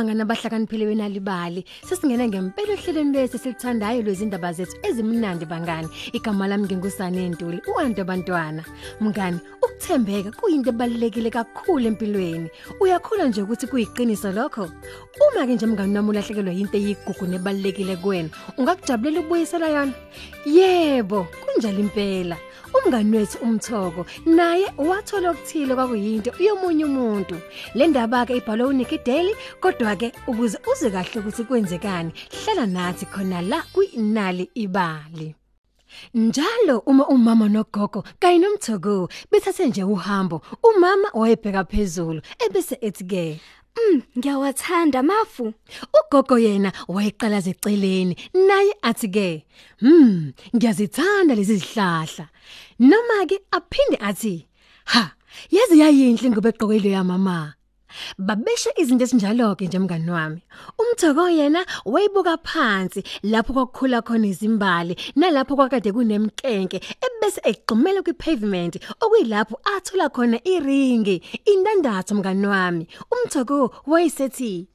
Bantu bangana bahlakaniphile wenalibali sesingena ngempela ohlelweni lesi silithandayo lwezindaba zethu ezimnandi bangani. Igama lami ngingusane Ntuli uwantu abantwana mngani ukuthembeka kuyinto ebalekile kakhulu empilweni. Uyakhula nje ukuthi kuyiqiniso lokho? Uma ke nje mngani nami ulahlekelwa into eyigugu nebalekile kuwena ungakujabulela ukubuyisela yona? Yebo kunjalo impela. Umngani wethu umthoko naye wathola okuthile kwakuyinto yomunye umuntu. Le ndaba ke ibhalwe uNicky Daily kodwa ke ukuze uze kahle ukuthi kwenzekani hlala nathi khona la kuinali ibali. Njalo uma umama nogogo kanye nomthoko bethathe nje uhambo umama wayebheka phezulu ebese ethi ke Mm, ngiyawathanda mafu. ugogo yena wayeqala eceleni naye athi ke hmm ngiyazithanda lezi zihlahla. Noma ke aphinde athi ha yazi yayinhle ngoba eqokelwe yamama babesha izinto esinjalo ke nje mngani wami. Umthoko yena wayibuka phansi lapho kwakukhula khona izimbali nalapho kwakade kunemkenke ebese egqumela kwi-pavement okuyilapho athola khona iringi. Indandatho mngani wami. Umthoko wayesethi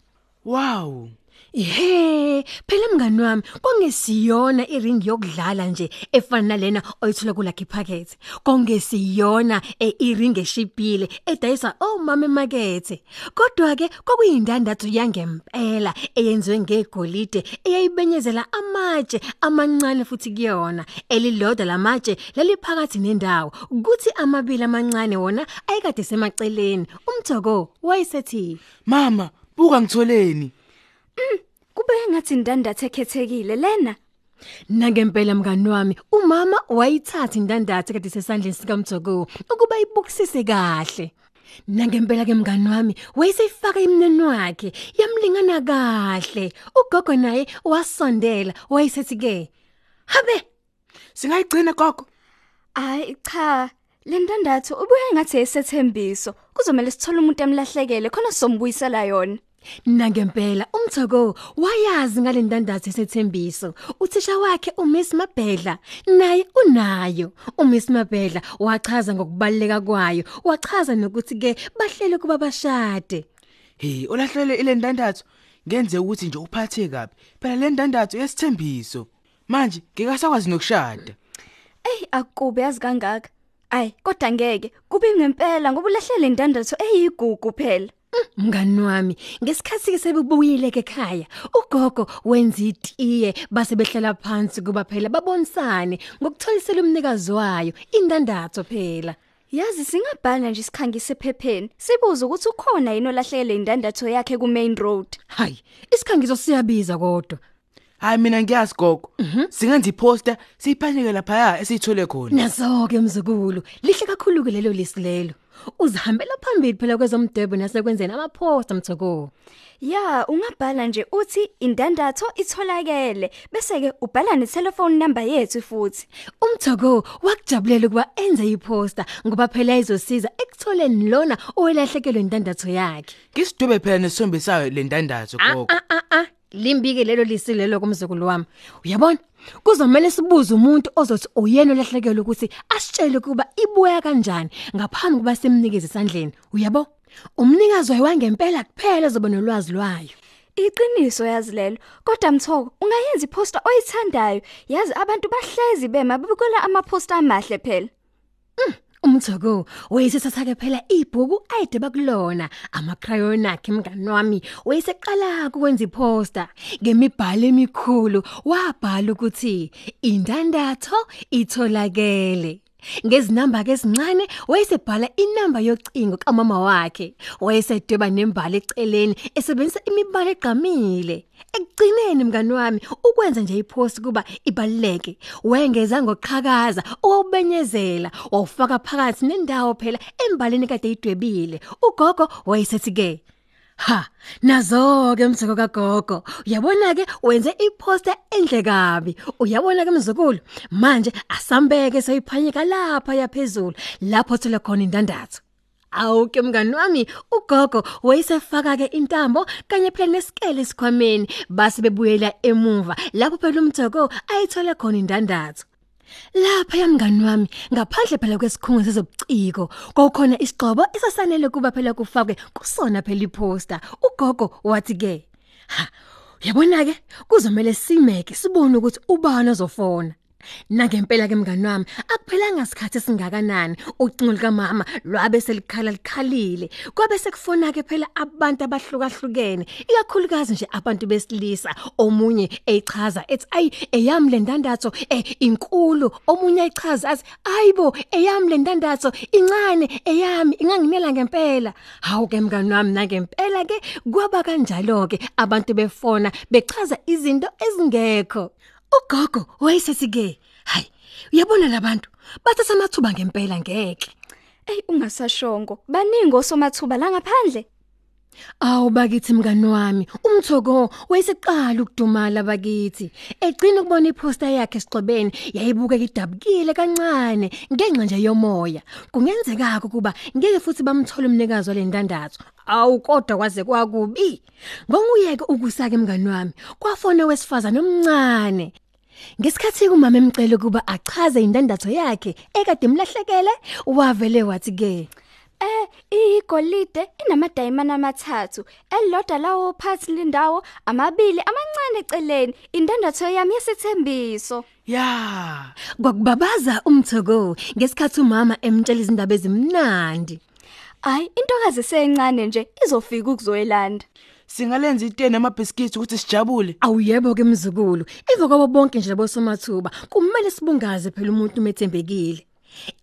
Wow. Ihe, phela mngani wami, kongesiyona iring yokudlala nje efana nalena oyithola ku Lucky Packet. Kongesiyona e iring eshipile edayisa omama emakethe. Kodwa ke kokuyindandatho yangempela eyenziwe ngegolide eyayibenyezela amatshe amancane futhi kuyona. Elilodwa lamatshe laliphakathi nendawo. Kuthi amabili amancane wona ayikade semaceleni. Umthoko wayesethi Mama, buka ngitholeni. Kube ngathi indandatho ekhethekile lena. Nangempela mngani wami, umama wayithatha indandatho kade sesandleni sikaMthoko ukuba ibukisise kahle. Nangempela ke mngani wami, wayeseyifaka imneni wakhe, yamlingana kahle. Ugogo naye wasondela, wayesethi ke, "Habe, Singayigcina gogo. Hayi cha, le ndandatho ubuye ngathi esethembiso. Kuzomela sithole umuntu emlahlekele khona sombuyisela yona. Nangempela umthoko wayazi ngalendandatho esethembiso uthisha wakhe uMiss Mabhedla naye unayo uMiss Mabhedla wachaza ngokubaleka kwayo wachaza nokuthi ke bahlele kuba bashade Hey, olahlele ile ndandatho ngenze ukuthi nje uphathe kabi. Phela le ndandatho yesithembiso. Manje ngikasakwazi nokushada. Ey akube yazi kangaka. Ay, kodwa ngeke kube ngempela ngoba ulahlele indandatho eyigugu phela. Mngani wami ngesikhathi ke sebubuyile ke ekhaya ugogo wenza itiye base behlala phansi kuba phela babonisane ngokutholisela umnikazi wayo indandatho phela Yazi singabhala nje isikhangise ephepheni. Sibuza ukuthi ukhona yini olahlele indandatho yakhe ku main road. hayi isikhangiso siyabiza kodwa Hayi mina ngiyazi gogo. Singenza iposter siyiphanyeke lapha esithole khona. naso ke mzukulu lihle kakhulu ke lelo lisilelo uzihambela phambili phela kwezomdebo nasekwenzeni amaphosta mthoko Ya, ungabhala nje uthi indandatho itholakele bese ke ubhala ne telephone number yethu futhi. umthoko wakujabulela ukuba enze iposta ngoba phela izosiza ekutholeni lona owelahlekelwe indandatho yakhe Ngisidube phela nesombe sayo le ndandatho gogo. ah ah ah limbike lelo lisilelo kumzukulu wami uyabona kuzomela sibuze umuntu ozothi uyena olahlekelwe ukuthi asitshele kuba ibuya kanjani ngaphambi kuba semnikeze esandleni uyabo umnikazi wayo wangempela kuphela zoba nolwazi lwayo Iqiniso yazi lelo. Kodwa mthoko, ungayenza iposter oyithandayo. Yazi abantu bahlezi bema bebukela amaposter amahle phela. Umthoko wayesesatha phela ibhuku ayide bakulona amakrayon akhe mngani wami. Wayeseqala ukwenza iposter ngemibhalo emikhulu wabhala ukuthi indandatho itholakele. Ngezinamba ke ezincane wayesebhala inamba yocingo kamama wakhe. Wayesedweba nembali eceleni esebenzisa imibala egqamile. Ekugcineni mngani wami ukwenza nje ipost kuba ibaluleke. Wengeza ngoqhakaza owubenyezela wawufaka phakathi nendawo phela embaleni kade idwebile. Ugogo wayesethi ke Ha, nazo ke mzoko kagogo. Uyabona ke wenze iposter enhle kabi. Uyabona ke mzukulu, manje asambeke seyiphanyeka lapha yaphezulu, lapho thola khona indandatho. Awu ke mngani wami, ugogo wayesefaka ke intambo kanye phela nesikele esikhwameni, base bebuyela emuva lapho phela umthoko ayithola khona indandatho. Lapha yamngani wami ngaphandle phela kwesikhungo sezobuciko kwakukhona isigqobo esasanele kuba phela kufakwe kusona phela iposter. Ugogo wathi ke ha yabona ke kuzomela simeke sibone ukuthi ubani ozofona. Na ngempela ke mngani wami akuphelanga isikhathi esingakanani? Ucingo lika mama lwabe selikhala likhalile. Kwabe sekufona ke phela abantu abahlukahlukene ikakhulukazi nje abantu besilisa. Omunye echaza ethi ayi eyami le ndandatho eh inkulu. Omunye echaza athi ayibo eyami le ndandatho incane eyami inganginela ngempela. Hawu ke mngani wami na ngempela ke kwaba kanjalo ke abantu befona bechaza izinto ezingekho. Ugogo wayesesike. Hayi, uyabona labantu bathatha amathuba ngempela ngeke. Ey ungasashongo. Baningi osomathuba la ngaphandle. Awu bakithi mngani wami, umthoko wayeseqala ukudumala bakithi. Egcina ukubona iposter yakhe esigxobeni, yayibuka idabukile kancane ngenxa nje yomoya. Kungenzeka ukuba ngeke futhi bamthola umnikazi wale ndandatho. Awu kodwa kwaze kwakubi. Ngonguyeke ukusake mngani wami, kwafona wesifazana omncane. Ngesikhathi umama emcela ukuba achaze indandatho yakhe ekade imlahlekele, wavele wathi ke Eh igolide inamadayimana amathathu elilodwa lawo phansi lindawo amabili amancane eceleni indandatho yami yesithembiso Ya. kwakubabaza umthoko ngesikhathi umama emtshela izindaba ezimnandi. Ay intokazi seyincane nje izofika ukuzoyelanda Singalenza itene amabhiskiti ukuthi sijabule. Awuyebo ke mzukulu, emva kwabo bonke nje labo somathuba, kumele sibungaze phela umuntu umethembekile.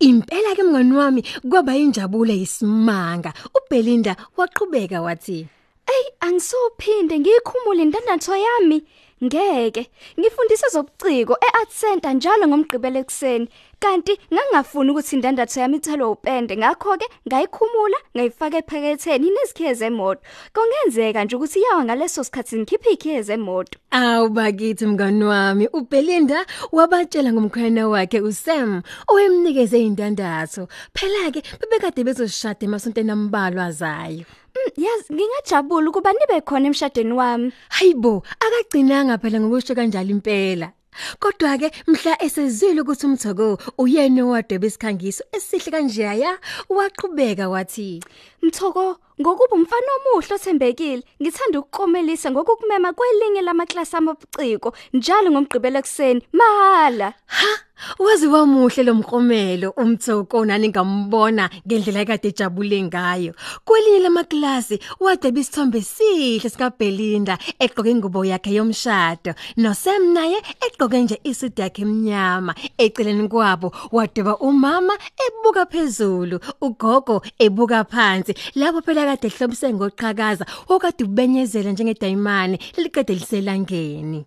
Impela ke mngani wami kwaba injabulo yisimanga. uBelinda waqhubeka wathi, Ey angisophinde ngiyikhumule indandatho yami ngeke ngifundise zobuciko eArt Center njalo ngomgqibelo ekseni kanti ngangafuni ukuthi indandatho yami ithelwe upende ngakho ke ngayikhumula ngayifaka ephaketheni inezikheze emoto kungenzeka nje ukuthi yawa ngaleso sikhathi ngikhiphe ikheze emoto "Awu bakithi mngani wami, uBelinda wabatshela ngomkhwena wakhe uSam owemnikeze indandatho. Phela ke bebekade bezoshada emasontweni ambalwa azayo." Mm, yazi ngingajabula ukuba nibe khona emshadweni wami. Hayibo, akagcinanga phela ngokusho kanjalo impela. Kodwa ke mhla esezwile ukuthi umthoko uyena owadweba isikhangiso esihle kanjeya, waqhubeka wathi, Mthoko ngokuba umfana omuhle othembekile ngithanda ukukomelisa ngokukumema kwelinye lamaklasi amabuciko njalo ngomgqibelo ekseni mahala "Ha, wazi wamuhle lo mkromelo umthoko nani ngambona ngendlela kade ejabule ngayo." Kwelinye lamaklasi wadweba isithombe sihle sika Belinda egqoke ingubo yakhe yomshado, noSam naye egqoke nje isudu yakhe emnyama. Eceleni kwabo wadweba umama ebuka phezulu, ugogo ebuka phansi. Lapho phela kade ehlobise ngoqhakaza, okade ubenyezela njengedayimane liqede liselangeni.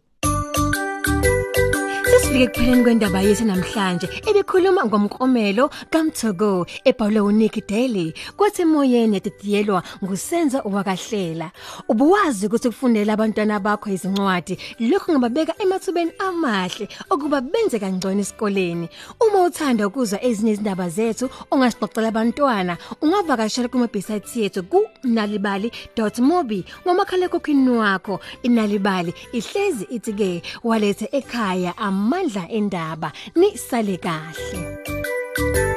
Sesifike kupheleni kwendaba yethu namhlanje ebikhuluma ngomkromelo kaMthogo ebhalwe uNick Daly kwathi emoyeni yadidiyelwa ngusenzo wakahlela. Ubuwazi ukuthi kufundela abantwana bakho izincwadi lokho ngababeka emathubeni amahle okuba benze kangcono esikoleni. Uma uthanda ukuzwa ezinye izindaba zethu ongasixoxela abantwana ungavakashela kuma website yethu ku nalibali.mobi ngomakhala kokini wakho. Inalibali ihlezi ithi ke walethe ekhaya amandla endaba nisale kahle.